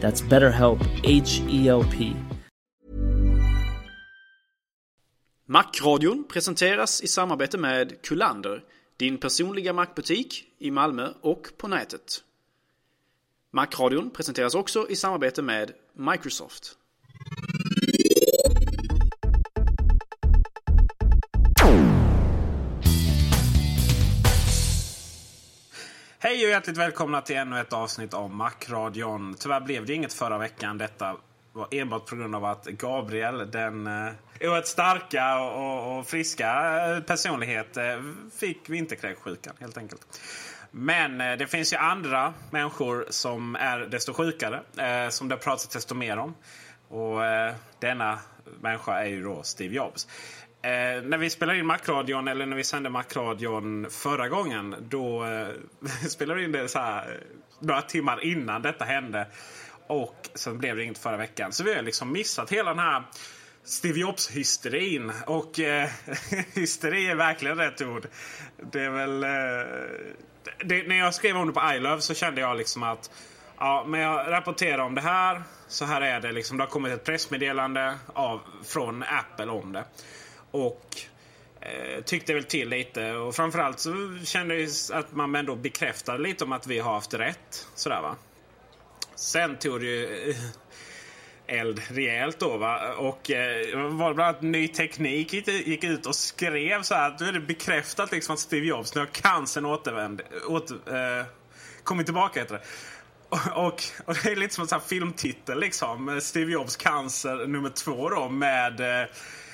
That's BetterHelp, H E L P. Macradion presenteras i samarbete med Kullander, din personliga Macbutik i Malmö och på nätet. Macradion presenteras också i samarbete med Microsoft. Hej och hjärtligt välkomna till ännu ett avsnitt av Macradion. Tyvärr blev det inget förra veckan. Detta var enbart på grund av att Gabriel, den eh, oerhört starka och, och friska eh, personlighet, eh, fick vinterkräksjukan helt enkelt. Men eh, det finns ju andra människor som är desto sjukare, eh, som det pratas desto mer om. Och eh, denna människa är ju då Steve Jobs. Eh, när vi spelade in Macradion, eller när vi sände Macradion förra gången, då eh, spelade vi in det så här, eh, några timmar innan detta hände. Och sen blev det inget förra veckan. Så vi har liksom missat hela den här Steve Jobs-hysterin. Och eh, hysteri är verkligen rätt ord. Det är väl... Eh, det, när jag skrev om det på iLove så kände jag liksom att Ja, men jag rapporterar om det här. Så här är det. Liksom, det har kommit ett pressmeddelande av, från Apple om det. Och eh, tyckte väl till lite. Och framförallt så kände jag att man ändå bekräftade lite om att vi har haft rätt. Sådär va. Sen tog det ju eh, eld rejält då. Va? Och eh, var det bland annat Ny Teknik gick, gick ut och skrev så här att nu är det bekräftat liksom att Steve Jobs, nu har cancern återvänd, åter, eh, kommit tillbaka heter det. Och, och, det är lite som en sån filmtitel liksom. Steve Jobs cancer nummer två då med eh,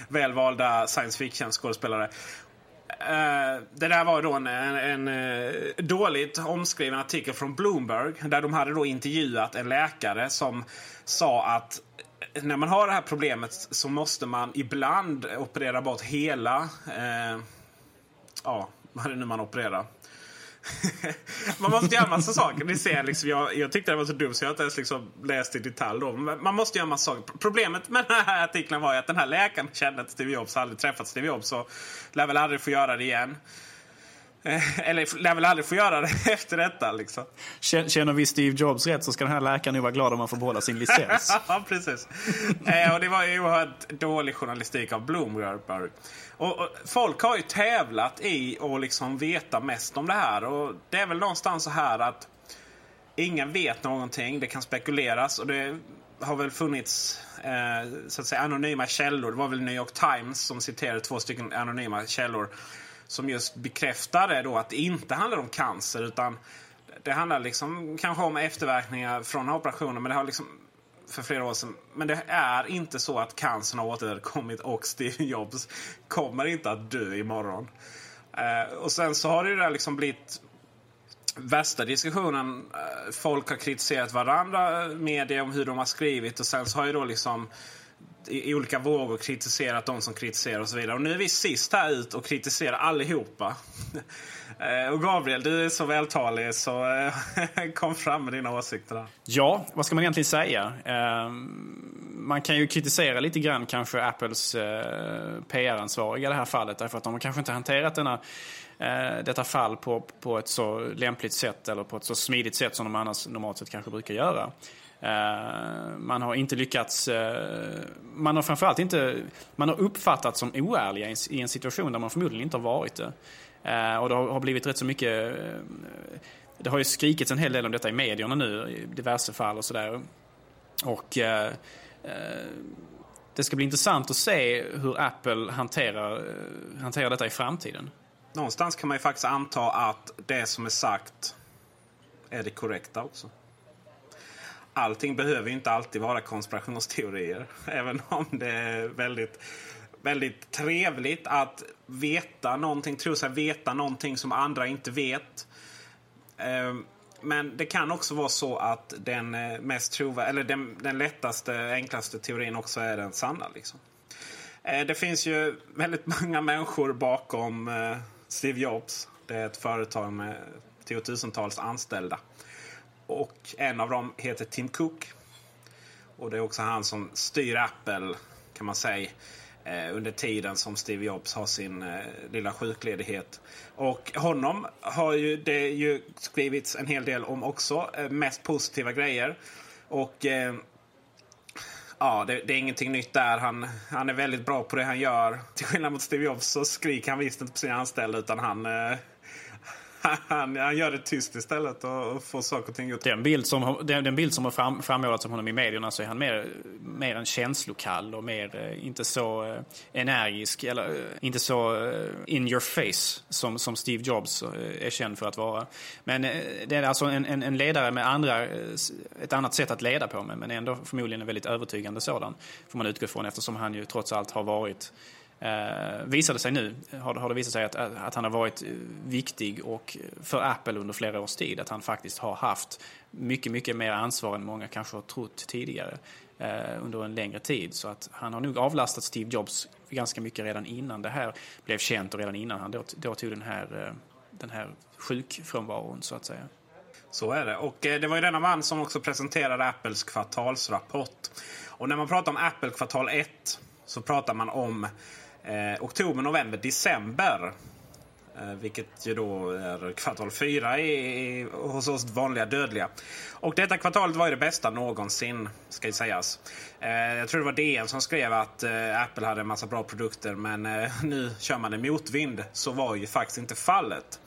välvalda science fiction skådespelare. Eh, det där var då en, en, en eh, dåligt omskriven artikel från Bloomberg där de hade då intervjuat en läkare som sa att eh, när man har det här problemet så måste man ibland operera bort hela... eh, ja, vad är det nu man opererar? Man måste göra en massa saker. Ni ser, liksom, jag, jag tyckte det var så dumt så jag har inte ens liksom läst i detalj. Då. Man måste göra massa saker. Problemet med den här artikeln var ju att den här läkaren kände inte Steve Jobs, aldrig träffat Steve Jobs. och lär väl aldrig få göra det igen. Eller lär väl aldrig få göra det efter detta. Liksom. Känner vi Steve Jobs rätt så ska den här läkaren nu vara glad om han får behålla sin licens. ja, precis. Eh, och det var ju oerhört dålig journalistik av Bloomberg. Och, och, folk har ju tävlat i att liksom veta mest om det här. Och det är väl någonstans så här att ingen vet någonting. Det kan spekuleras. Och det har väl funnits eh, så att säga, anonyma källor. Det var väl New York Times som citerade två stycken anonyma källor. Som just bekräftade då att det inte handlar om cancer. utan det handlar liksom kanske om efterverkningar från operationen. Men det har liksom för flera år sedan. Men det är inte så att cancern har återkommit och Steve Jobs kommer inte att dö imorgon. Eh, och sen så har det ju där liksom blivit värsta diskussionen. Eh, folk har kritiserat varandra, eh, media, om hur de har skrivit och sen så har ju då liksom i, i olika vågor kritiserat de som kritiserar och så vidare. Och nu är vi sist här ut och kritiserar allihopa. Eh, och Gabriel, du är så vältalig så eh, kom fram med dina åsikter. Där. Ja, vad ska man egentligen säga? Ehm, man kan ju kritisera lite grann kanske Apples eh, PR-ansvariga i det här fallet därför att de har kanske inte hanterat denna detta fall på, på ett så lämpligt sätt eller på ett så smidigt sätt som de annars normalt sett kanske brukar göra. Eh, man har inte lyckats, eh, man har framförallt inte, man har uppfattats som oärliga i en situation där man förmodligen inte har varit det. Eh, och det har blivit rätt så mycket... Det har ju skrikits en hel del om detta i medierna nu, i diverse fall och sådär. Och det ska bli intressant att se hur Apple hanterar, hanterar detta i framtiden. Någonstans kan man ju faktiskt anta att det som är sagt är det korrekta också. Allting behöver ju inte alltid vara konspirationsteorier. Även om det är väldigt väldigt trevligt att veta någonting, tro sig veta någonting som andra inte vet. Ehm, men det kan också vara så att den eh, mest trova, eller den, den lättaste, enklaste teorin också är den sanna. Liksom. Ehm, det finns ju väldigt många människor bakom eh, Steve Jobs. Det är ett företag med tiotusentals anställda. Och en av dem heter Tim Cook. Och det är också han som styr Apple kan man säga eh, under tiden som Steve Jobs har sin eh, lilla sjukledighet. Och honom har ju det ju skrivits en hel del om också. Eh, mest positiva grejer. Och ja, det, det, är ingenting nytt där. Han, han är väldigt bra på det han gör. Till skillnad mot Steve Jobs så skriker han visst inte på sina anställda utan han eh, han, han gör det tyst istället och, och får saker och ting gjort. Den bild som, den, den bild som har fram, frammålats om honom i medierna så är han mer, mer en känslokall och mer, eh, inte så eh, energisk eller eh, inte så in your face som, som Steve Jobs är känd för att vara. Men det är alltså en, en, en ledare med andra, ett annat sätt att leda på men ändå förmodligen en väldigt övertygande sådan. Får man utgå ifrån eftersom han ju trots allt har varit Eh, visade sig nu, har, har det visat sig att, att han har varit eh, viktig och för Apple under flera års tid. Att han faktiskt har haft mycket, mycket mer ansvar än många kanske har trott tidigare eh, under en längre tid. Så att han har nog avlastat Steve Jobs ganska mycket redan innan det här blev känt och redan innan han då, då tog den här, eh, den här sjukfrånvaron så att säga. Så är det. Och eh, det var ju denna man som också presenterade Apples kvartalsrapport. Och när man pratar om Apple kvartal 1 så pratar man om eh, oktober, november, december. Eh, vilket ju då är kvartal fyra i, hos oss vanliga dödliga. Och detta kvartalet var ju det bästa någonsin, ska ju sägas. Eh, jag tror det var DN som skrev att eh, Apple hade en massa bra produkter men eh, nu kör man en motvind. Så var ju faktiskt inte fallet.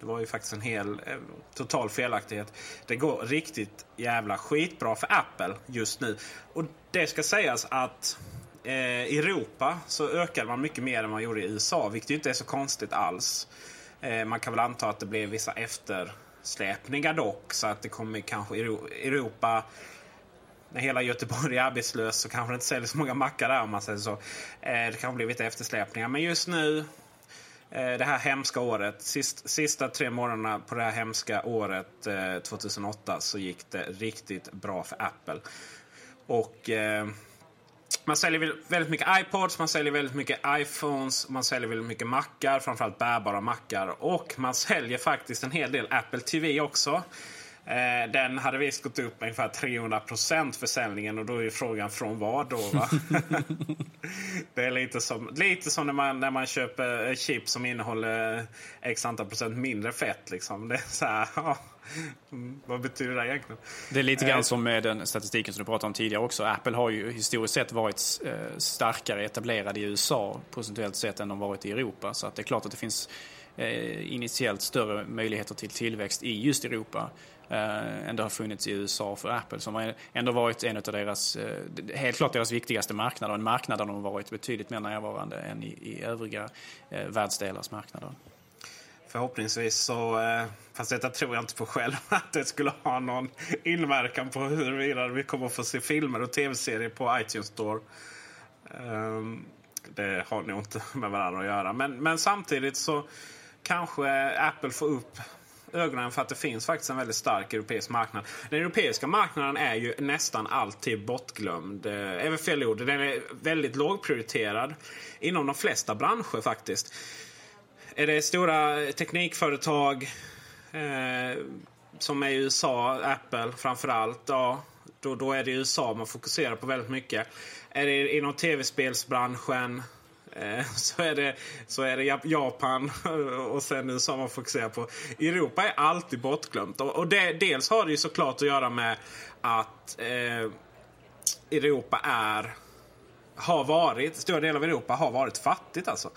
Det var ju faktiskt en hel eh, total felaktighet. Det går riktigt jävla skitbra för Apple just nu. Och det ska sägas att i Europa så ökade man mycket mer än man gjorde i USA, vilket ju inte är så konstigt alls. Eh, man kan väl anta att det blev vissa eftersläpningar dock, så att det kommer kanske Europa när hela Göteborg är arbetslös så kanske det inte säljer så många mackar där om man säger så. Eh, det kanske blir lite eftersläpningar. Men just nu, eh, det här hemska året, sist, sista tre månaderna på det här hemska året 2008 så gick det riktigt bra för Apple. Och eh, man säljer väldigt mycket iPods, man säljer väldigt mycket iPhones, man säljer väldigt mycket mackar, framförallt bärbara mackar. Och man säljer faktiskt en hel del Apple TV också. Eh, den hade visst gått upp med ungefär 300 försäljningen och då är ju frågan från vad då? Va? det är lite som, lite som när, man, när man köper chips som innehåller x antal procent mindre fett. Liksom. Det är så här, ja, vad betyder det egentligen? Det är lite grann eh, som med den statistiken som du pratade om tidigare också. Apple har ju historiskt sett varit eh, starkare etablerade i USA procentuellt sett än de varit i Europa. Så att det är klart att det finns eh, initiellt större möjligheter till tillväxt i just Europa Eh, ändå har funnits i USA för Apple som har ändå varit en av deras, eh, helt klart deras viktigaste marknader. En marknad där de har varit betydligt mer närvarande än i, i övriga eh, världsdelars marknader. Förhoppningsvis så, fast detta tror jag inte på själv, att det skulle ha någon inverkan på huruvida vi kommer att få se filmer och tv-serier på iTunes Store. Ehm, det har nog inte med varandra att göra. Men, men samtidigt så kanske Apple får upp ögonen för att det finns faktiskt en väldigt stark europeisk marknad. Den europeiska marknaden är ju nästan alltid bortglömd. Eh, fel ord. Den är väldigt lågprioriterad inom de flesta branscher faktiskt. Är det stora teknikföretag eh, som är i USA, Apple framförallt, ja, då, då är det USA man fokuserar på väldigt mycket. Är det inom tv-spelsbranschen Eh, så är, det, så är det Japan och sen USA man fokuserar på. Europa är alltid bortglömt. Och det, dels har det ju såklart att göra med att eh, Europa är har varit, stora delar av Europa har varit fattigt alltså.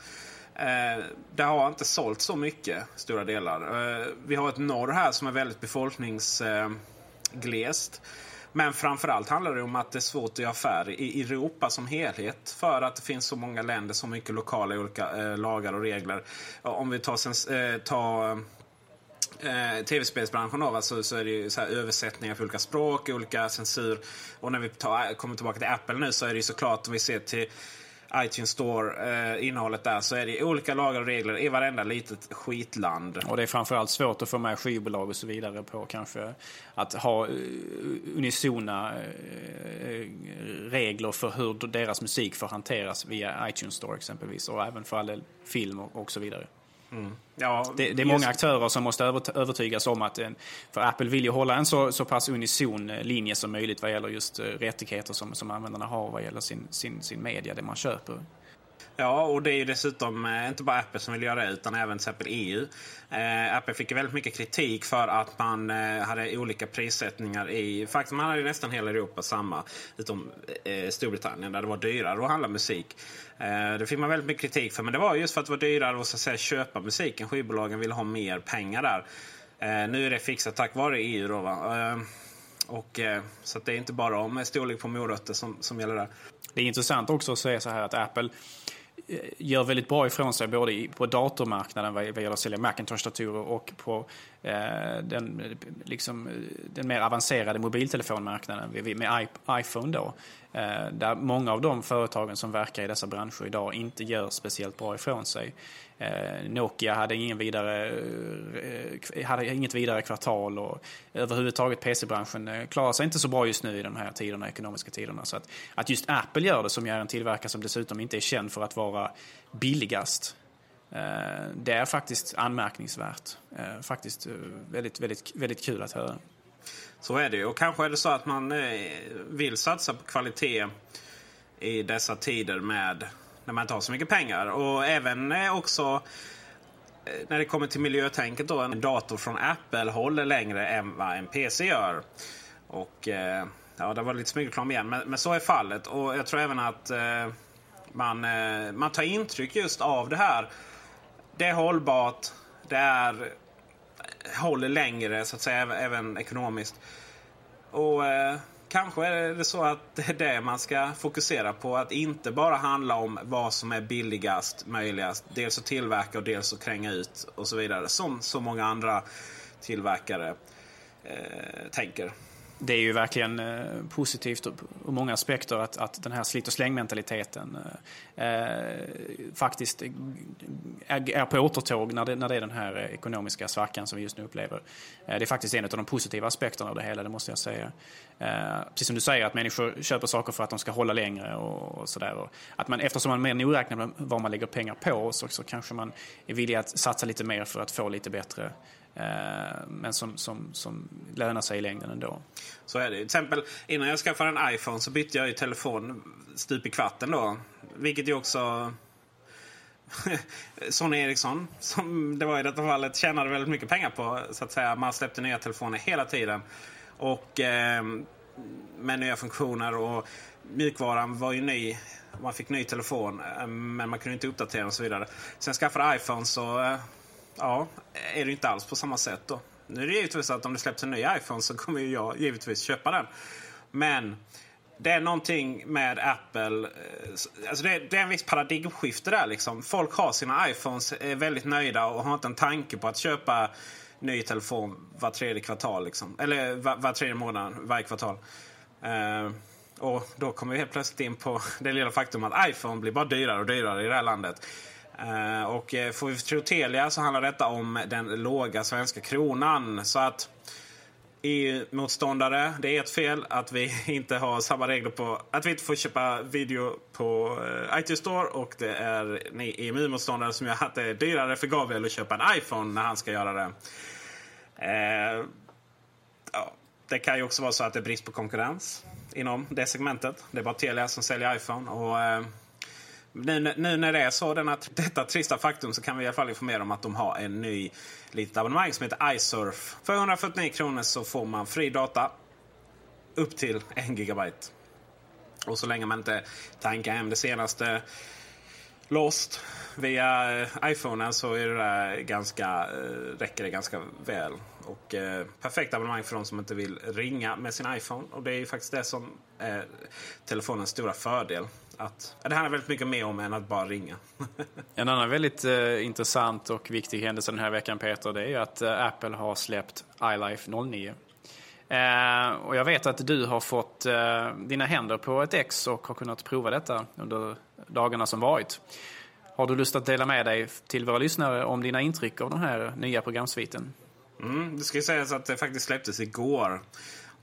Eh, det har inte sålt så mycket, stora delar. Eh, vi har ett norr här som är väldigt befolkningsglest. Eh, men framförallt handlar det om att det är svårt att göra affärer i Europa som helhet. För att det finns så många länder, så mycket lokala olika eh, lagar och regler. Om vi tar, sen, eh, tar eh, tv-spelsbranschen då, alltså, så är det ju så översättningar för olika språk, olika censur. Och när vi tar, kommer tillbaka till Apple nu så är det ju såklart om vi ser till iTunes Store, eh, innehållet där, så är det olika lagar och regler i varenda litet skitland. Och det är framförallt svårt att få med skivbolag och så vidare på kanske att ha uh, unisona uh, regler för hur deras musik får hanteras via iTunes Store exempelvis och även för all del film och, och så vidare. Mm. Ja, det, det, är många aktörer som måste övertygas om att, för Apple vill ju hålla en så, så pass unison eh, linje som möjligt vad gäller just eh, rättigheter som, som användarna har vad gäller sin, sin, sin media, det man köper. Ja, och det är ju dessutom eh, inte bara Apple som vill göra det utan även till exempel EU. Eh, Apple fick ju väldigt mycket kritik för att man eh, hade olika prissättningar i... Faktiskt man hade nästan hela Europa samma, utom eh, Storbritannien där det var dyrare att handla musik. Eh, det fick man väldigt mycket kritik för, men det var just för att det var dyrare att så att säga, köpa musiken. Skivbolagen ville ha mer pengar där. Eh, nu är det fixat tack vare EU då. Va? Eh, och, eh, så det är inte bara om storlek på morötter som, som gäller där. Det är intressant också att säga så här att Apple Eh, gör väldigt bra ifrån sig både på datormarknaden vad gäller att sälja Macintosh-datorer och på eh, den, liksom, eh, den mer avancerade mobiltelefonmarknaden med iPhone. Då. Där många av de företagen som verkar i dessa branscher idag inte gör speciellt bra ifrån sig. Eh, Nokia hade, ingen vidare, eh, hade inget vidare kvartal och överhuvudtaget PC-branschen eh, klarar sig inte så bra just nu i de här tiderna, ekonomiska tiderna. Så att, att just Apple gör det, som är en tillverkare som dessutom inte är känd för att vara billigast, det är faktiskt anmärkningsvärt. Faktiskt väldigt, väldigt, väldigt kul att höra. Så är det ju. Och kanske är det så att man vill satsa på kvalitet i dessa tider med när man inte har så mycket pengar. Och även eh, också eh, när det kommer till miljötänket då. En dator från Apple håller längre än vad en PC gör. Och eh, ja, det var lite smygreklam igen. Men, men, så är fallet. Och jag tror även att man, man tar intryck just av det här. Det är hållbart. Det är håller längre så att säga även ekonomiskt. Och eh, kanske är det så att det är det man ska fokusera på. Att inte bara handla om vad som är billigast möjligast. Dels att tillverka och dels att kränga ut och så vidare. Som så många andra tillverkare eh, tänker det är ju verkligen eh, positivt ur många aspekter att, att den här slit och slängmentaliteten eh, eh, faktiskt är, är på återtåg när det, när det är den här ekonomiska svackan som vi just nu upplever. Eh, det är faktiskt en av de positiva aspekterna av det hela, det måste jag säga. Eh, precis som du säger, att människor köper saker för att de ska hålla längre och, och sådär. Att man, eftersom man är mer nogräknad med vad man lägger pengar på så, så kanske man är villig att satsa lite mer för att få lite bättre Eh, men som, som, som lönar sig i längden ändå. Så är det. Till exempel innan jag skaffade en iPhone så bytte jag ju telefon stup i kvarten då. Vilket ju också Sony Ericsson, som det var i detta fallet, tjänade väldigt mycket pengar på. Så att säga. Man släppte nya telefoner hela tiden. Och eh, med nya funktioner och mjukvaran var ju ny. Man fick ny telefon eh, men man kunde inte uppdatera och så vidare. Sen skaffade iPhone så eh, ja, är det inte alls på samma sätt då. Nu är det givetvis att om det släpps en ny iPhone så kommer jag givetvis köpa den. Men det är någonting med Apple. Eh, alltså det, är, det är en viss paradigmskifte där liksom. Folk har sina iPhones, är väldigt nöjda och har inte en tanke på att köpa ny telefon var tredje kvartal. Liksom. Eller var, var tredje månad, varje kvartal. Uh, och då kommer vi helt plötsligt in på det lilla faktum att iPhone blir bara dyrare och dyrare i det här landet. Eh, och eh, får vi tro Telia så handlar detta om den låga svenska kronan. Så att EU-motståndare, det är ett fel att vi inte har samma regler på att vi inte får köpa video på eh, iTunes Store och det är ni EMU-motståndare som gör att det är dyrare för Gabriel att köpa en iPhone när han ska göra det. Eh, ja, det kan ju också vara så att det är brist på konkurrens inom det segmentet. Det är bara Telia som säljer iPhone. Och, eh, nu, nu, när det är så, denna, detta trista faktum, så kan vi i alla fall informera om att de har en ny litet abonnemang som heter iSurf. För 149 kronor så får man fri data upp till 1 gigabyte. Och så länge man inte tankar hem det senaste Lost via eh, iPhonen så är det ganska, eh, räcker det ganska väl. Och eh, perfekt abonnemang för de som inte vill ringa med sin iPhone. Och det är ju faktiskt det som är telefonens stora fördel. Att, det handlar väldigt mycket mer om än att bara ringa. en annan väldigt eh, intressant och viktig händelse den här veckan Peter, det är att eh, Apple har släppt iLife 09. Eh, och jag vet att du har fått eh, dina händer på ett ex och har kunnat prova detta under dagarna som varit. Har du lust att dela med dig till våra lyssnare om dina intryck av den här nya programsviten? Mm, det ska ju sägas att det faktiskt släpptes igår.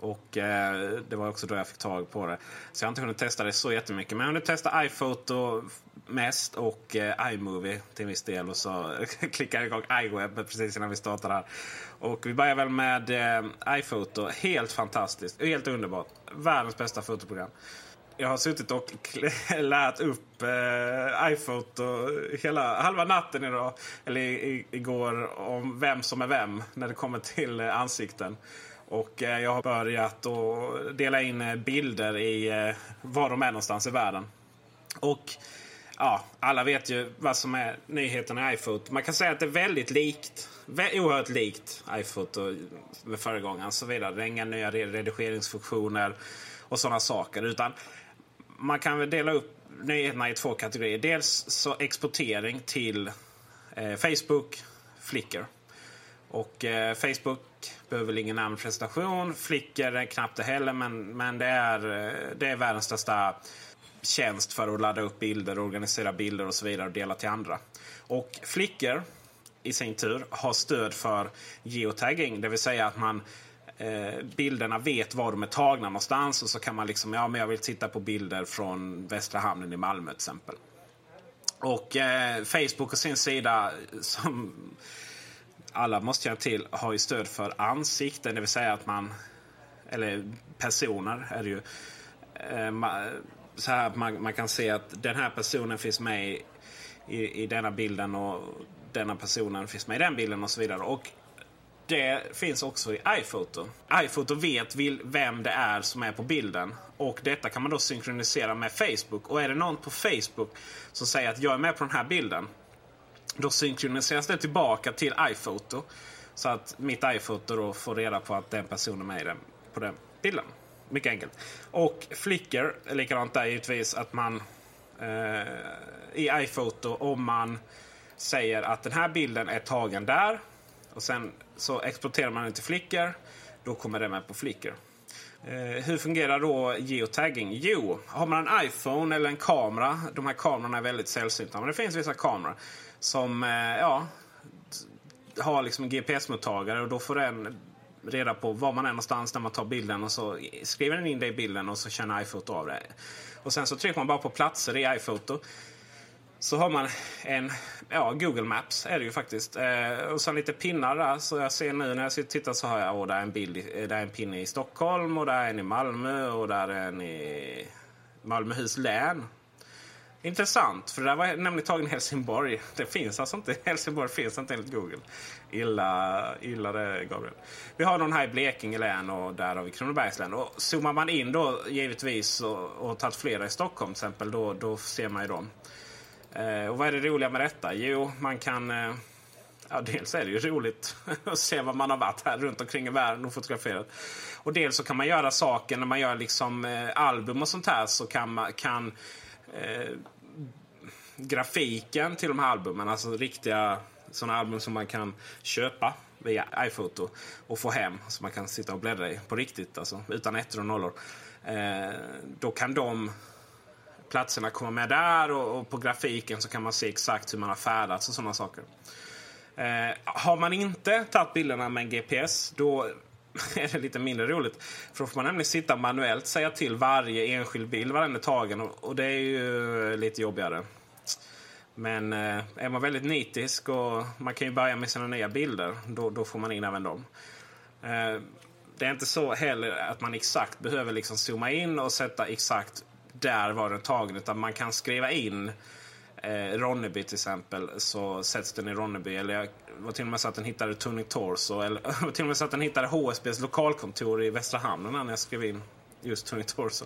Och eh, det var också då jag fick tag på det. Så jag har inte hunnit testa det så jättemycket. Men jag har testa iPhoto mest och eh, iMovie till en viss del. Och så klickade jag igång iWeb precis innan vi startade här. Och vi börjar väl med eh, iPhoto. Helt fantastiskt. Helt underbart. Världens bästa fotoprogram. Jag har suttit och lärt upp eh, iPhoto hela halva natten idag, eller i, igår om vem som är vem när det kommer till eh, ansikten. Och eh, jag har börjat att dela in eh, bilder i eh, var de är någonstans i världen. Och ja, alla vet ju vad som är nyheten i iPhoto. Man kan säga att det är väldigt likt. Oerhört likt iPhoto med föregångaren. Så vidare. Det är inga nya redigeringsfunktioner och sådana saker. Utan man kan väl dela upp nyheterna i två kategorier. Dels så exportering till eh, Facebook, Flickr. Och eh, Facebook behöver väl ingen namnpresentation. Flickor är knappt det heller, men, men det, är, eh, det är världens största tjänst för att ladda upp bilder, organisera bilder och så vidare och dela till andra. Och Flickr i sin tur har stöd för geotagging, det vill säga att man eh, bilderna vet var de är tagna någonstans och så kan man liksom, ja men jag vill titta på bilder från Västra hamnen i Malmö till exempel. Och eh, Facebook och sin sida som alla måste känna till har ju stöd för ansikten, det vill säga att man, eller personer är det ju. Eh, så här man, man kan se att den här personen finns med i, i, i denna bilden och denna personen finns med i den bilden och så vidare. Och det finns också i iPhoto. iPhoto vet vem det är som är på bilden. Och detta kan man då synkronisera med Facebook. Och är det någon på Facebook som säger att jag är med på den här bilden. Då synkroniseras det tillbaka till iPhoto. Så att mitt iPhoto då får reda på att den personen är med den, på den bilden. Mycket enkelt. Och Flickr är likadant där givetvis att man eh, i iPhoto om man säger att den här bilden är tagen där och sen så exporterar man den till Flickr. Då kommer den med på Flickr. Eh, hur fungerar då geotagging? Jo, har man en iPhone eller en kamera. De här kamerorna är väldigt sällsynta. Men det finns vissa kameror som eh, ja, har liksom en GPS-mottagare och då får den reda på var man är någonstans när man tar bilden och så skriver den in det i bilden och så känner iPhoto av det. Och sen så trycker man bara på platser i iPhoto. Så har man en, ja Google Maps är det ju faktiskt. Eh, och sen lite pinnar där. Så jag ser nu när jag sitter och tittar så har jag, åh där är en bild, eh, där är en pinne i Stockholm och där är en i Malmö och där är en i Malmöhus län. Intressant, för det där var nämligen tagen i Helsingborg. Det finns alltså inte. Helsingborg finns inte enligt Google. Illa, illa det Gabriel. Vi har någon här i Blekinge län och där har vi Kronobergs län. Och zoomar man in då givetvis och, och tagit flera i Stockholm till exempel, då, då ser man ju dem. Eh, och vad är det roliga med detta? Jo, man kan... Eh, ja, dels är det ju roligt att se vad man har varit här runt omkring i världen och fotograferat. Och dels så kan man göra saker när man gör liksom eh, album och sånt här så kan, man, kan eh, grafiken till de här albumen, alltså riktiga sådana album som man kan köpa via iPhoto och få hem så man kan sitta och bläddra i på riktigt, alltså utan ettor och nollor. Eh, då kan de platserna komma med där och, och, på grafiken så kan man se exakt hur man har färdats och sådana saker. Eh, har man inte tagit bilderna med en GPS då är det lite mindre roligt. För då får man nämligen sitta manuellt säga till varje enskild bild var den är tagen och, det är ju eh, lite jobbigare. Men eh, är man väldigt nitisk och man kan ju börja med sina nya bilder, då, då får man in även dem. Eh, det är inte så heller att man exakt behöver liksom zooma in och sätta exakt där var den tagen. Utan man kan skriva in eh, Ronneby till exempel så sätts den i Ronneby. Eller jag var till och med så att den hittade Tony Torso. Eller var till och med så att den hittade HSBs lokalkontor i Västra Hamnen när jag skrev in just Tony Torso.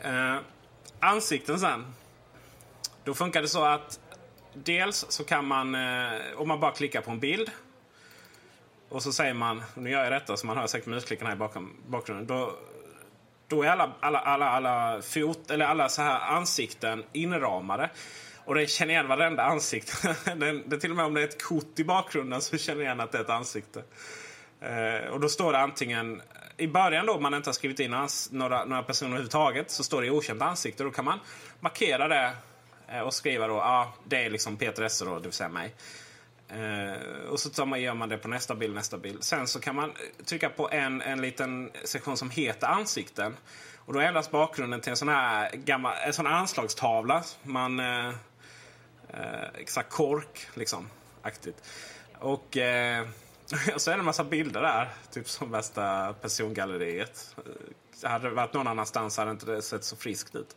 Eh, ansikten sen. Då funkar det så att dels så kan man, eh, om man bara klickar på en bild och så säger man, nu gör jag detta så man hör säkert musklickarna här i bakgrunden. Då, då är alla, alla, alla, alla, fot, eller alla så här ansikten inramade. Och den känner igen varenda ansikte. den, det, till och med om det är ett kort i bakgrunden så känner den igen att det är ett ansikte. Eh, och då står det antingen i början då, om man inte har skrivit in några, några personer överhuvudtaget, så står det okänt ansikte. Då kan man markera det eh, och skriva då, ja, ah, det är liksom Peter Esse då, det vill säga mig. Eh, och så tar man, gör man det på nästa bild, nästa bild. Sen så kan man eh, trycka på en, en liten sektion som heter ansikten. Och då ändras bakgrunden till en sån här gammal, en sån anslagstavla. Man, eh, eh exakt kork liksom, aktigt. Och, eh, och så är det en massa bilder där, typ som värsta persongalleriet. Hade det varit någon annanstans hade det inte sett så friskt ut.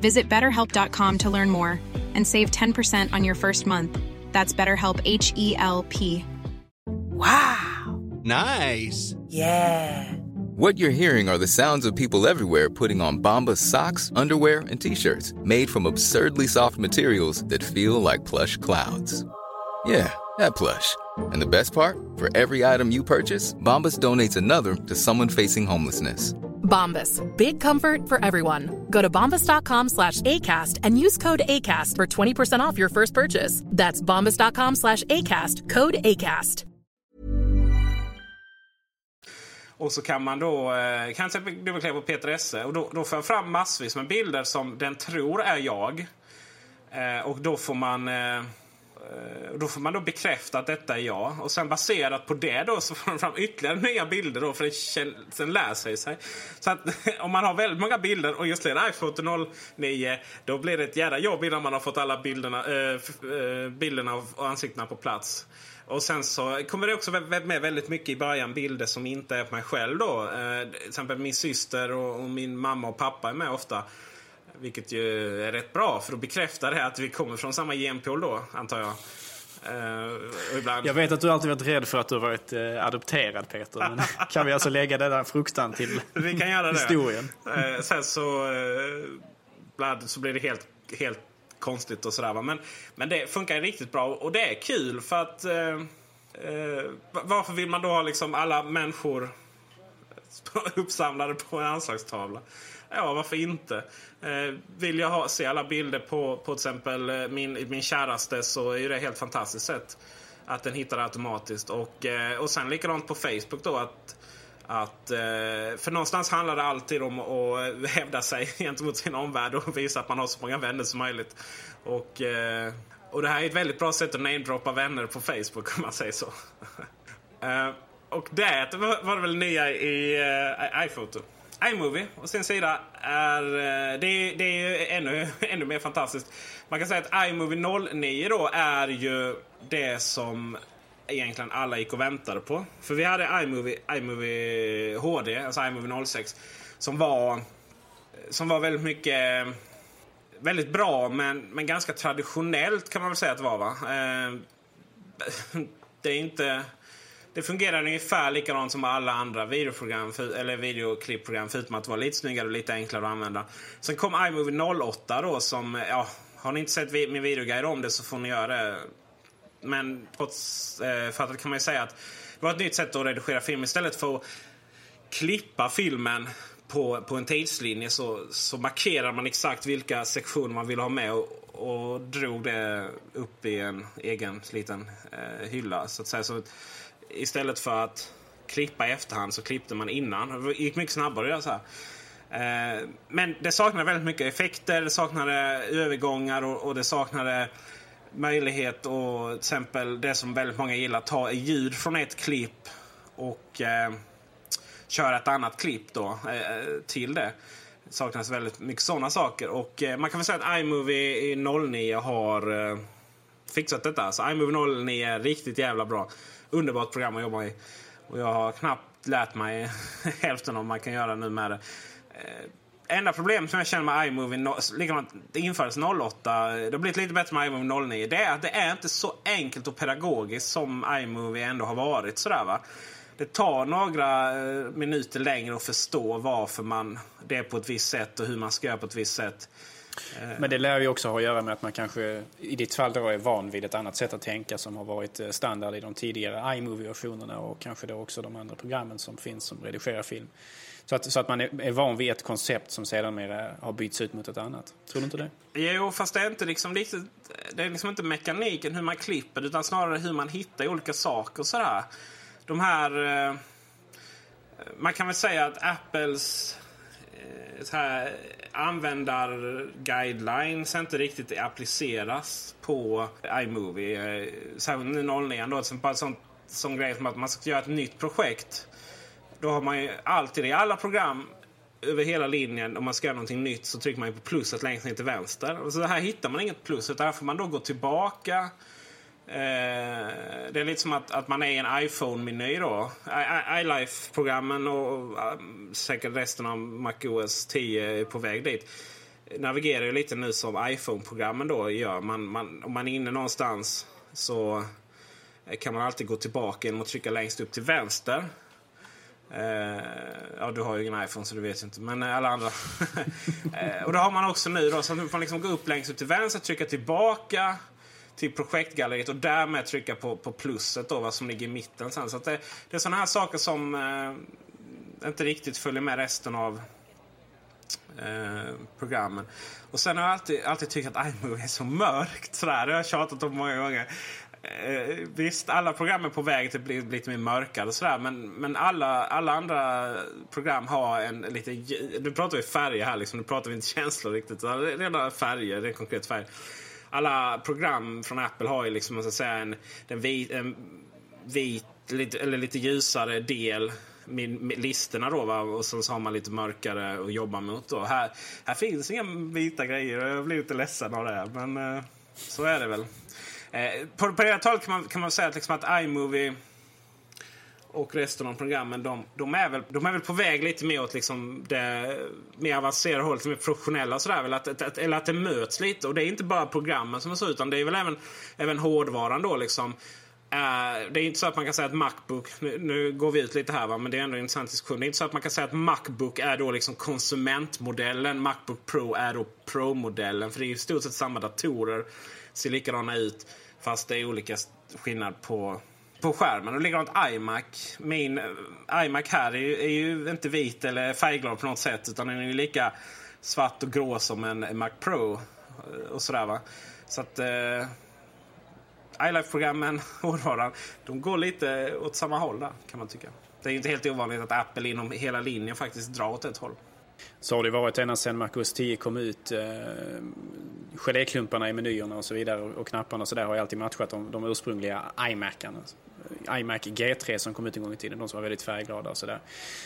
Visit betterhelp.com to learn more and save 10% on your first month. That's BetterHelp H E L P. Wow! Nice! Yeah! What you're hearing are the sounds of people everywhere putting on Bombas socks, underwear, and t shirts made from absurdly soft materials that feel like plush clouds. Yeah, that plush. And the best part? For every item you purchase, Bombas donates another to someone facing homelessness. Bombas. Big comfort for everyone. Go to bombas.com slash ACAST and use code ACAST for 20% off your first purchase. That's bombas.com slash ACAST. Code ACAST. Och så kan man då eh, kan till dubbelklicka på Peter Esse och då, då får jag fram massvis med bilder som den tror är jag. Eh, och då får man Eh, Eh, då får man då bekräfta att detta är jag. Och sen baserat på det då så får man fram ytterligare nya bilder då för den, sen lär sig sig. Så att om man har väldigt många bilder och just det iPhoto 09 då blir det ett jävla jobb innan man har fått alla bilderna, äh, bilderna och ansiktena på plats. Och sen så kommer det också med väldigt mycket i början bilder som inte är på mig själv då. Eh, till exempel min syster och, och min mamma och pappa är med ofta. Vilket ju är rätt bra för då bekräftar det att vi kommer från samma genpool då, antar jag. Uh, ibland... Jag vet att du alltid varit rädd för att du har varit uh, adopterad Peter. Men kan vi alltså lägga den där fruktan till vi kan göra historien? Det. Uh, sen så, uh, så blir det helt, helt konstigt och sådär. Men, men det funkar riktigt bra och det är kul för att varför vill man då ha liksom alla människor uppsamlade på en anslagstavla? Ja, varför inte? Eh, vill jag ha, se alla bilder på, på till exempel eh, min, min käraste så är det helt fantastiskt sätt att den hittar det automatiskt. Och, eh, och sen likadant på Facebook då att att, eh, för någonstans handlar det alltid om att eh, hävda sig gentemot sin omvärld och visa att man har så många vänner som möjligt. Och, eh, och det här är ett väldigt bra sätt att namedroppa vänner på Facebook om man säger så. Eh, och det var det väl nya i eh, iPhoto iMovie å sin sida är, eh, det, det är ännu, ännu mer fantastiskt. Man kan säga att iMovie 09 då är ju det som egentligen alla gick och väntade på. För vi hade iMovie, iMovie HD, alltså iMovie 06, som var, som var väldigt mycket väldigt bra men, men ganska traditionellt kan man väl säga att det var. Va? Eh, det är inte det fungerar ungefär likadant som alla andra videoprogram för, eller videoklippprogram förutom att vara lite snyggare och lite enklare att använda. Sen kom iMovie 08 då som, ja, har ni inte sett min videoguide om det så får ni göra det. Men trots eh, för att kan man ju säga att det var ett nytt sätt att redigera film. Istället för att klippa filmen på, på en tidslinje så, så markerar man exakt vilka sektioner man vill ha med och, och drog det upp i en egen liten eh, hylla. Så att säga. Så istället för att klippa i efterhand så klippte man innan. Det gick mycket snabbare att göra så här. Eh, men det saknade väldigt mycket effekter, det saknade övergångar och, och det saknade möjlighet och till exempel det som väldigt många gillar, ta ljud från ett klipp och eh, köra ett annat klipp då eh, till det. Det saknas väldigt mycket sådana saker och eh, man kan väl säga att iMovie 09 har eh, fixat detta. Så iMovie 09 är riktigt jävla bra underbart program att jobba i. Och jag har knappt lärt mig hälften av vad man kan göra nu med det. Eh, enda problemet som jag känner med iMovie, likadant, liksom det infördes 08, det har blivit lite bättre med iMovie 09. Det är att det är inte så enkelt och pedagogiskt som iMovie ändå har varit. Sådär, va? Det tar några eh, minuter längre att förstå varför man det är på ett visst sätt och hur man ska göra på ett visst sätt. Men det lär ju också ha att göra med att man kanske i ditt fall då är van vid ett annat sätt att tänka som har varit eh, standard i de tidigare iMovie-versionerna och kanske då också de andra programmen som finns som redigerar film. Så att, så att man är, van vid ett koncept som sedan mer eh, har bytts ut mot ett annat. Tror du inte det? Jo, fast det är inte liksom riktigt, det är liksom inte mekaniken hur man klipper utan snarare hur man hittar olika saker och sådär. De här... Eh, man kan väl säga att Apples så här, användarguidelines inte riktigt appliceras på iMovie. Eh, särskilt nu 09 då. Bara sånt, sån grej som att man ska göra ett nytt projekt. Då har man ju alltid i alla program över hela linjen om man ska göra någonting nytt så trycker man på plusset längst ner till vänster. Så här hittar man inget plus utan här får man då gå tillbaka Eh, det är lite som att, att man är i en iPhone-meny då. iLife-programmen och eh, säkert resten av MacOS 10 är på väg dit. Navigerar ju lite nu som iPhone-programmen då gör. Man, man, om man är inne någonstans så eh, kan man alltid gå tillbaka genom att trycka längst upp till vänster. Uh, ja, du har ju ingen iPhone så du vet inte. Men alla andra. uh, och det har man också nu då. Så att man får liksom gå upp längst upp till vänster, trycka tillbaka till projektgalleriet och därmed trycka på, på plusset då, vad som ligger i mitten sen. Så det, det är sådana här saker som eh, inte riktigt följer med resten av eh, programmen. Och sen har jag alltid, alltid tyckt att iMovie är så mörkt. Sådär. Det har jag tjatat om många gånger. Eh, visst, alla program är på väg till att bli lite mer mörkare sådär. Men, men alla, alla andra program har en lite... Nu pratar vi färger här liksom. Nu pratar vi inte känslor riktigt. Redan färger, det är konkret färg alla program från Apple har ju liksom, så säga, en, en vit, en vit lite, eller lite ljusare del med, med listorna då va? och sen så har man lite mörkare att jobba mot då. Här, här finns inga vita grejer jag blir lite ledsen av det. Men eh, så är det väl. Eh, på, på det talet kan man, kan man säga att, liksom att iMovie och resten av programmen de, de, är väl, de är väl på väg lite mer åt liksom det mer avancerade hållet, mer professionella och att, Att, att, eller att det möts lite. Och det är inte bara programmen som är så utan det är väl även, även hårdvaran då liksom. Uh, det är inte så att man kan säga att Macbook, nu, nu, går vi ut lite här va, men det är ändå en intressant diskussion. Det är inte så att man kan säga att Macbook är då liksom konsumentmodellen, Macbook Pro är då Pro-modellen. För det är i stort sett samma datorer, ser likadana ut. Fast det är olika skillnad på, på skärmen. Och likadant iMac. Min eh, iMac här är ju, är ju, inte vit eller färgglad på något sätt. Utan den är ju lika svart och grå som en Mac Pro. Eh, och sådär va. Så att eh, iLife-programmen, hårdvaran, de går lite åt samma håll där kan man tycka. Det är ju inte helt ovanligt att Apple inom hela linjen faktiskt drar åt ett håll. Så har det varit ända sedan MacOS 10 kom ut. Eh, geléklumparna i menyerna och så vidare och knapparna och så där har ju alltid matchat de, de ursprungliga iMacarna. Eh, iMac G3 som kom ut en gång i tiden, de som var väldigt färgglada och sådär.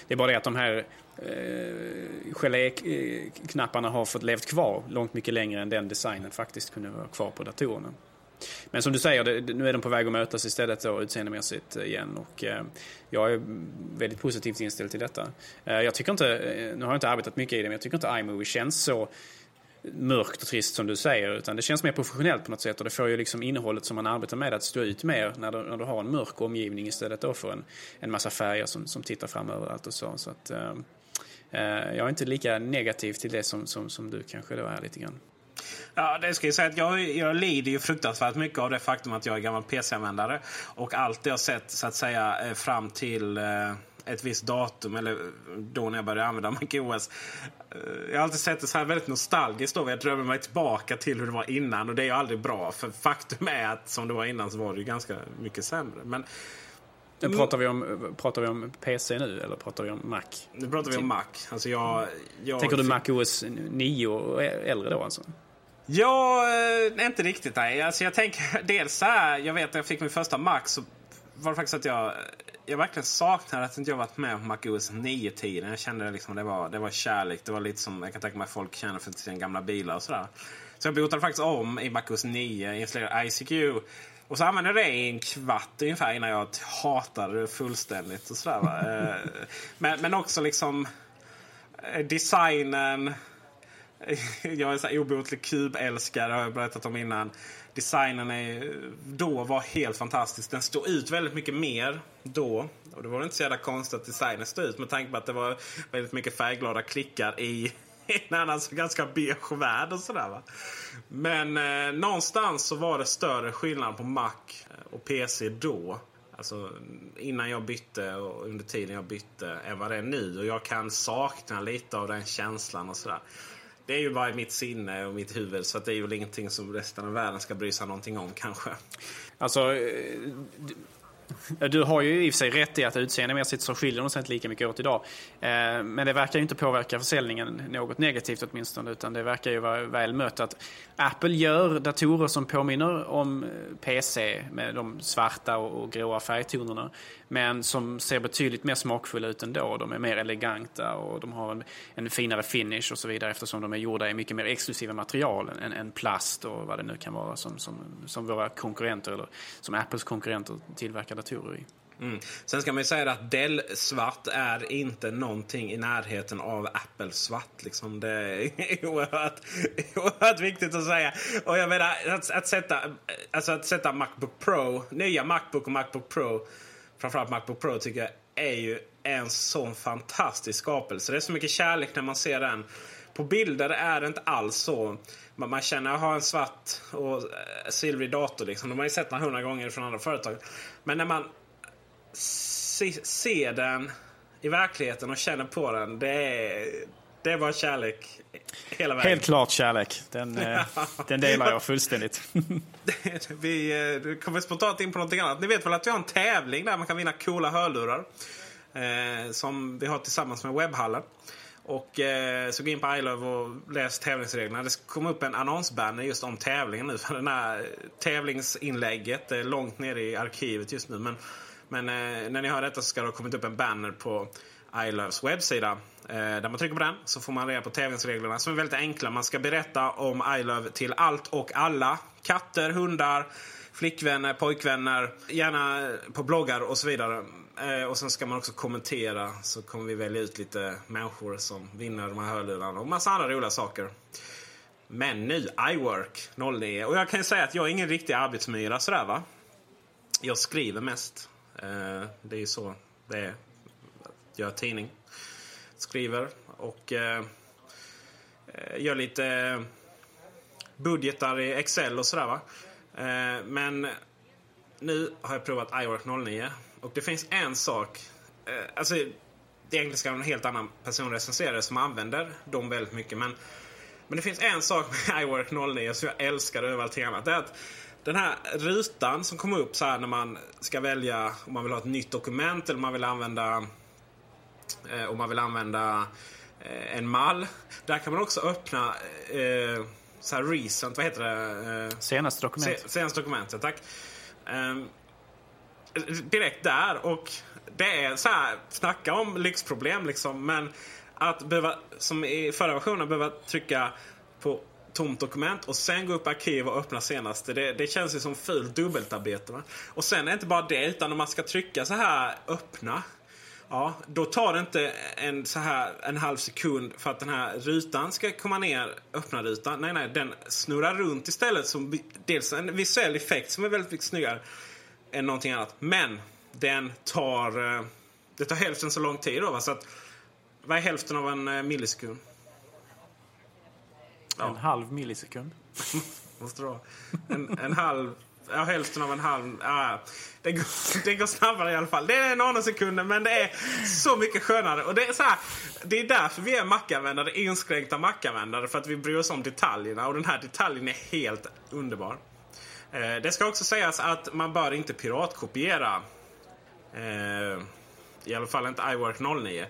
Det är bara det att de här eh, geléknapparna har fått levt kvar långt mycket längre än den designen faktiskt kunde vara kvar på datorerna. Men som du säger, det, nu är de på väg att mötas istället då, utseendemässigt eh, igen. Och, eh, jag är väldigt positivt inställd till detta. Eh, jag tycker inte, eh, nu har jag inte arbetat mycket i det, men jag tycker inte iMovie känns så mörkt och trist som du säger. Utan det känns mer professionellt på något sätt. Och det får ju liksom innehållet som man arbetar med att stå ut mer när du, när du har en mörk omgivning istället då för en, en massa färger som, som tittar fram överallt och så. så att, eh, eh jag är inte lika negativ till det som, som, som du kanske då är lite grann. Ja, det ska jag säga att jag, jag lider ju fruktansvärt mycket av det faktum att jag är gammal PC-användare. Och allt det jag sett så att säga eh, fram till eh, ett visst datum, eller då när jag började använda MacOS. Eh, jag har alltid sett det så här väldigt nostalgiskt då. Jag drömmer mig tillbaka till hur det var innan och det är ju aldrig bra. För faktum är att som det var innan så var det ju ganska mycket sämre. Men Pratar vi, om, pratar vi om PC nu eller pratar vi om Mac? Nu pratar vi om Mac. Alltså jag, jag... Tänker du Mac OS 9 och äldre då alltså? Ja, eh, inte riktigt nej. Alltså jag tänker dels så här, jag vet när jag fick min första Mac så var det faktiskt att jag, jag verkligen saknade att inte jag varit med på Mac OS 9-tiden. Jag kände liksom det var, det var kärlek. Det var lite som jag kan tänka mig folk känner för sina gamla bilar och sådär. Så jag botade faktiskt om i Mac OS 9, installerade ICQ. Och så använde jag det i en kvart ungefär innan jag hatade det fullständigt. Och sådär, eh, men, men också liksom eh, designen jag är så obotlig kubälskare har jag berättat om innan. Designen är, då var helt fantastisk. Den stod ut väldigt mycket mer då. Och det var inte så jävla konstigt att designen stod ut med tanke på att det var väldigt mycket färgglada klickar i en annars ganska beige värld och sådär va. Men eh, någonstans så var det större skillnad på Mac och PC då. Alltså innan jag bytte och under tiden jag bytte än vad det är nu. Och jag kan sakna lite av den känslan och sådär. Det är ju bara i mitt sinne och mitt huvud så det är ju ingenting som resten av världen ska bry sig någonting om kanske. Alltså, eh, du har ju i och för sig rätt i att utseendemässigt så skiljer de sig inte lika mycket åt idag. Eh, men det verkar ju inte påverka försäljningen något negativt åtminstone utan det verkar ju vara väl mött att Apple gör datorer som påminner om eh, PC med de svarta och gråa färgtonerna men som ser betydligt mer smakfulla ut ändå. De är mer eleganta och de har en, en finare finish och så vidare eftersom de är gjorda i mycket mer exklusiva material än, än plast och vad det nu kan vara som, som, som våra konkurrenter eller som Apples konkurrenter tillverkar datorer i. Mm. Sen ska man ju säga att Dell-svart är inte någonting i närheten av Apple-svart. Liksom. Det är oerhört, oerhört viktigt att säga. Och jag menar, att, att, sätta, alltså att sätta Macbook Pro, nya Macbook och Macbook Pro framförallt Macbook Pro tycker jag är ju en sån fantastisk skapelse. Det är så mycket kärlek när man ser den. På bilder är det inte alls så. Man känner att ha en svart och eh, silvrig dator. Liksom. De har ju sett den hundra gånger från andra företag. Men när man ser den i verkligheten och känner på den. Det är, det var kärlek hela vägen. Helt klart kärlek. Den, eh, den delar jag fullständigt. vi eh, kommer spontant in på någonting annat. Ni vet väl att vi har en tävling där man kan vinna coola hörlurar. Eh, som vi har tillsammans med Webbhallen. Och eh, så gå in på iLove och läs tävlingsreglerna. Det kom upp en annonsbanner just om tävlingen nu. För den här eh, tävlingsinlägget är långt nere i arkivet just nu. Men, men eh, när ni hör detta så ska det ha kommit upp en banner på iLoves webbsida. Eh, där man trycker på den så får man reda på tävlingsreglerna som är väldigt enkla. Man ska berätta om iLove till allt och alla. Katter, hundar, flickvänner, pojkvänner, gärna på bloggar och så vidare. Eh, och sen ska man också kommentera så kommer vi välja ut lite människor som vinner de här hörlurarna och massa andra roliga saker. Men nu, iWork 09. Och jag kan ju säga att jag är ingen riktig arbetsmyra sådär va. Jag skriver mest. Eh, det är ju så det är. Jag gör tidning. Skriver och eh, eh, gör lite budgetar i Excel och sådär va. Eh, men nu har jag provat iWork 09 och det finns en sak. Eh, alltså, det egentligen ska en helt annan person recensera som använder dem väldigt mycket. Men, men det finns en sak med iWork 09 som jag älskar över allting annat. Det är att den här rutan som kommer upp så här när man ska välja om man vill ha ett nytt dokument eller om man vill använda eh, om man vill använda eh, en mall. Där kan man också öppna eh, så här recent, vad heter det? Eh, senaste dokument. Se, senaste dokumentet, tack. Um, direkt där och det är så här, snacka om lyxproblem liksom. Men att behöva, som i förra versionen, behöva trycka på tomt dokument och sen gå upp i arkiv och öppna senaste. Det, det känns ju som fult dubbelarbete. Va? Och sen är det inte bara det, utan om man ska trycka så här öppna Ja, då tar det inte en, så här, en halv sekund för att den här rutan ska komma ner, öppna rutan. Nej, nej, den snurrar runt istället. Som dels en visuell effekt som är väldigt mycket snyggare än någonting annat. Men den tar, eh, det tar hälften så lång tid då. Va? Så att, vad är hälften av en eh, millisekund? Ja. En halv millisekund. Måste det vara. En, en halv ja, hälften av en halv. Ja, det, går, det går snabbare i alla fall. Det är några sekunder men det är så mycket skönare. Och det är, så här, det är därför vi är Mac-användare, inskränkta Mac-användare. För att vi bryr oss om detaljerna och den här detaljen är helt underbar. Eh, det ska också sägas att man bör inte piratkopiera. Eh, I alla fall inte iWork 09.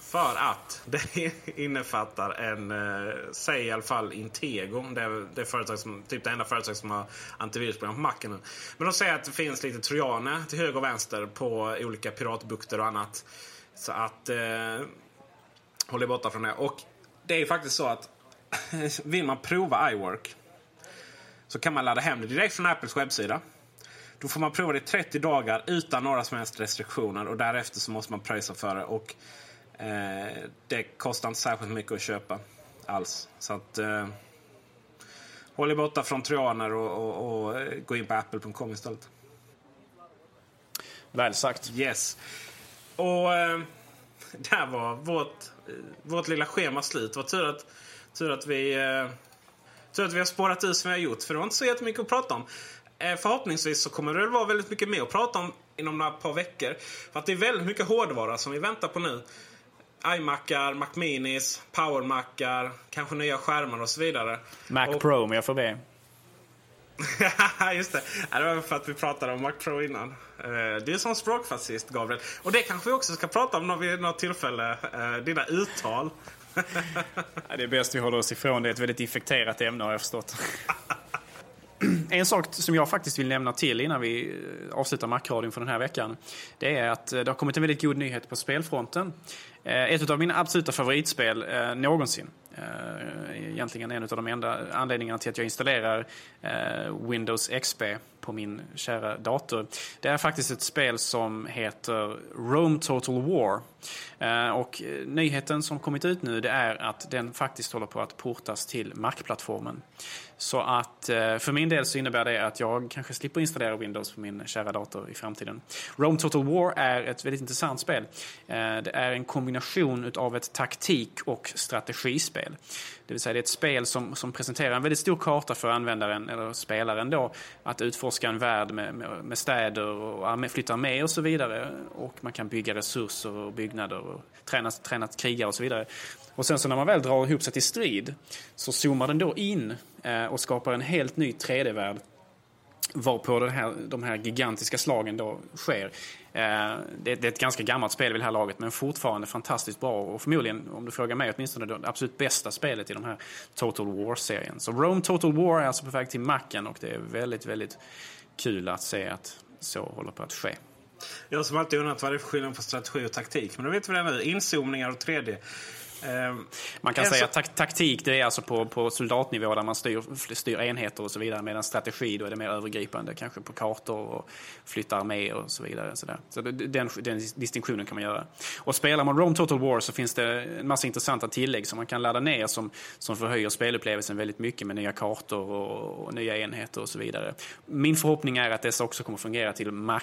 För att det innefattar en, eh, säg i alla fall Intego. Det är det företag som, typ det enda företag som har antivirusprogram på macken nu. Men de säger att det finns lite trojaner till höger och vänster på olika piratbukter och annat. Så att eh, håll er borta från det. Och det är ju faktiskt så att vill man prova iWork så kan man ladda hem det direkt från Apples webbsida. Då får man prova det i 30 dagar utan några som helst restriktioner och därefter så måste man pröjsa för det. Och Eh, det kostar inte särskilt mycket att köpa alls. Så att eh, håll er borta från trojaner och, och, och, eh, gå in på apple.com istället. Väl sagt. Yes. Och eh, där var vårt, eh, vårt lilla schema slut. Vad tur att, tur att vi eh, tur att vi har spårat ut som vi har gjort. För det var inte så jättemycket att prata om. Eh, förhoppningsvis så kommer det vara väldigt mycket mer att prata om inom några par veckor. För att det är väldigt mycket hårdvara som vi väntar på nu iMacar, Mac Minis, Power-Macar, kanske nya skärmar och så vidare. Mac och... Pro om jag får be. Just det. det var för att vi pratade om Mac Pro innan. Eh, det är som språkfascist, Gabriel. Och det kanske vi också ska prata om vid något tillfälle. Eh, dina uttal. det är bäst vi håller oss ifrån. Det är ett väldigt infekterat ämne har jag förstått. En sak som jag faktiskt vill nämna till innan vi eh, avslutar Macradion för den här veckan. Det är att det har kommit en väldigt god nyhet på spelfronten. Ett av mina absoluta favoritspel någonsin Eh, egentligen en av de enda anledningarna till att jag installerar eh, Windows XP på min kära dator. Det är faktiskt ett spel som heter Rome Total War. Eh, och eh, nyheten som kommit ut nu det är att den faktiskt håller på att portas till Mac-plattformen. Så att eh, för min del så innebär det att jag kanske slipper installera Windows på min kära dator i framtiden. Rome Total War är ett väldigt intressant spel. Det är en kombination av ett taktik och strategispel. Det vill säga det är ett spel som, som presenterar en väldigt stor karta för användaren, eller spelaren då, att utforska en värld med, med, med städer och flytta med och så vidare. Och man kan bygga resurser och byggnader och träna, träna krigare och så vidare. Och sen så när man väl drar ihop sig till strid så zoomar den då in eh, och skapar en helt ny 3D-värld varpå det här, de här gigantiska slagen då sker. Eh, det, är ett ganska gammalt spel vid det här laget men fortfarande fantastiskt bra och förmodligen, om du frågar mig, åtminstone det absolut bästa spelet i de här Total War-serien. Så Rome Total War är alltså på väg till macken och det är väldigt, väldigt kul att se att så håller på att ske. Jag som alltid undrat vad det är för skillnad på strategi och taktik. Men då vet vi det nu. Inzoomningar och 3D. Ehm, Man kan säga att tak taktik det är alltså på, på soldatnivå där man styr, styr enheter och så vidare. Medan strategi då är det mer övergripande, kanske på kartor och flyttar arméer och så vidare. Så, så den, den distinktionen kan man göra. Och spelar man Rome Total War så finns det en massa intressanta tillägg som man kan ladda ner som, som förhöjer spelupplevelsen väldigt mycket med nya kartor och, och nya enheter och så vidare. Min förhoppning är att dessa också kommer fungera till Mac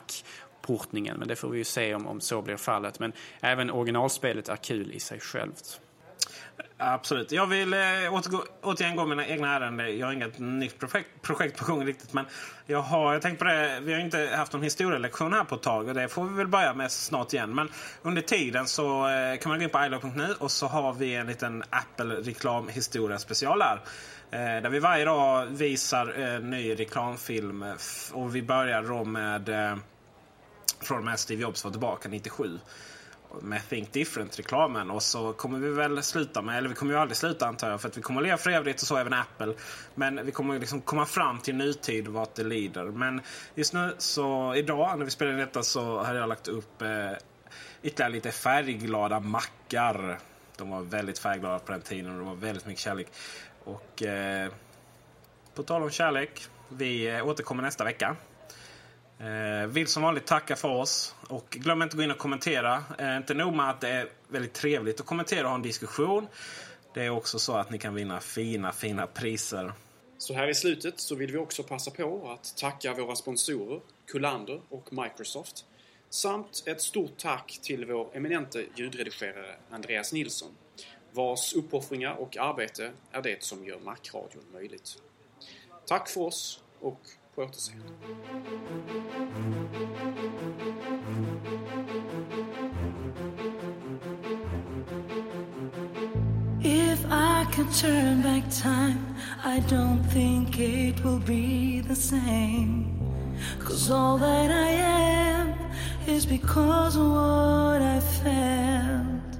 portningen, men det får vi ju se om, om så blir fallet. Men även originalspelet är kul i sig självt. Absolut. Jag vill eh, återgå, återigen gå mina egna ärenden. Jag har inget nytt projekt, projekt på gång riktigt. Men jag har jag tänkt på det. Vi har inte haft någon historielektion här på ett tag. Och det får vi väl börja med snart igen. Men under tiden så eh, kan man gå in på ilog.nu och så har vi en liten Apple reklamhistoria special där. Eh, där vi varje dag visar en ny reklamfilm. Och vi börjar då med eh, från och med Steve Jobs var tillbaka 97 med Think Different-reklamen. Och så kommer vi väl sluta med, eller vi kommer ju aldrig sluta antar jag, för att vi kommer att leva för evigt och så även Apple. Men vi kommer liksom komma fram till nutid vart det lider. Men just nu så, idag när vi spelar in detta så har jag lagt upp eh, ytterligare lite färgglada mackar. De var väldigt färgglada på den tiden och det var väldigt mycket kärlek. Och eh, på tal om kärlek, vi eh, återkommer nästa vecka. Eh, vill som vanligt tacka för oss. Och glöm inte att gå in och kommentera. Eh, inte nog med att det är väldigt trevligt att kommentera och ha en diskussion. Det är också så att ni kan vinna fina, fina priser. Så här i slutet så vill vi också passa på att tacka våra sponsorer Kullander och Microsoft samt ett stort tack till vår eminente ljudredigerare Andreas Nilsson vars uppoffringar och arbete är det som gör Macradion möjligt. Tack för oss och If I could turn back time, I don't think it will be the same. Cause all that I am is because of what I felt,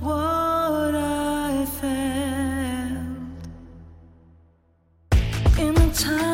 what I felt. In a time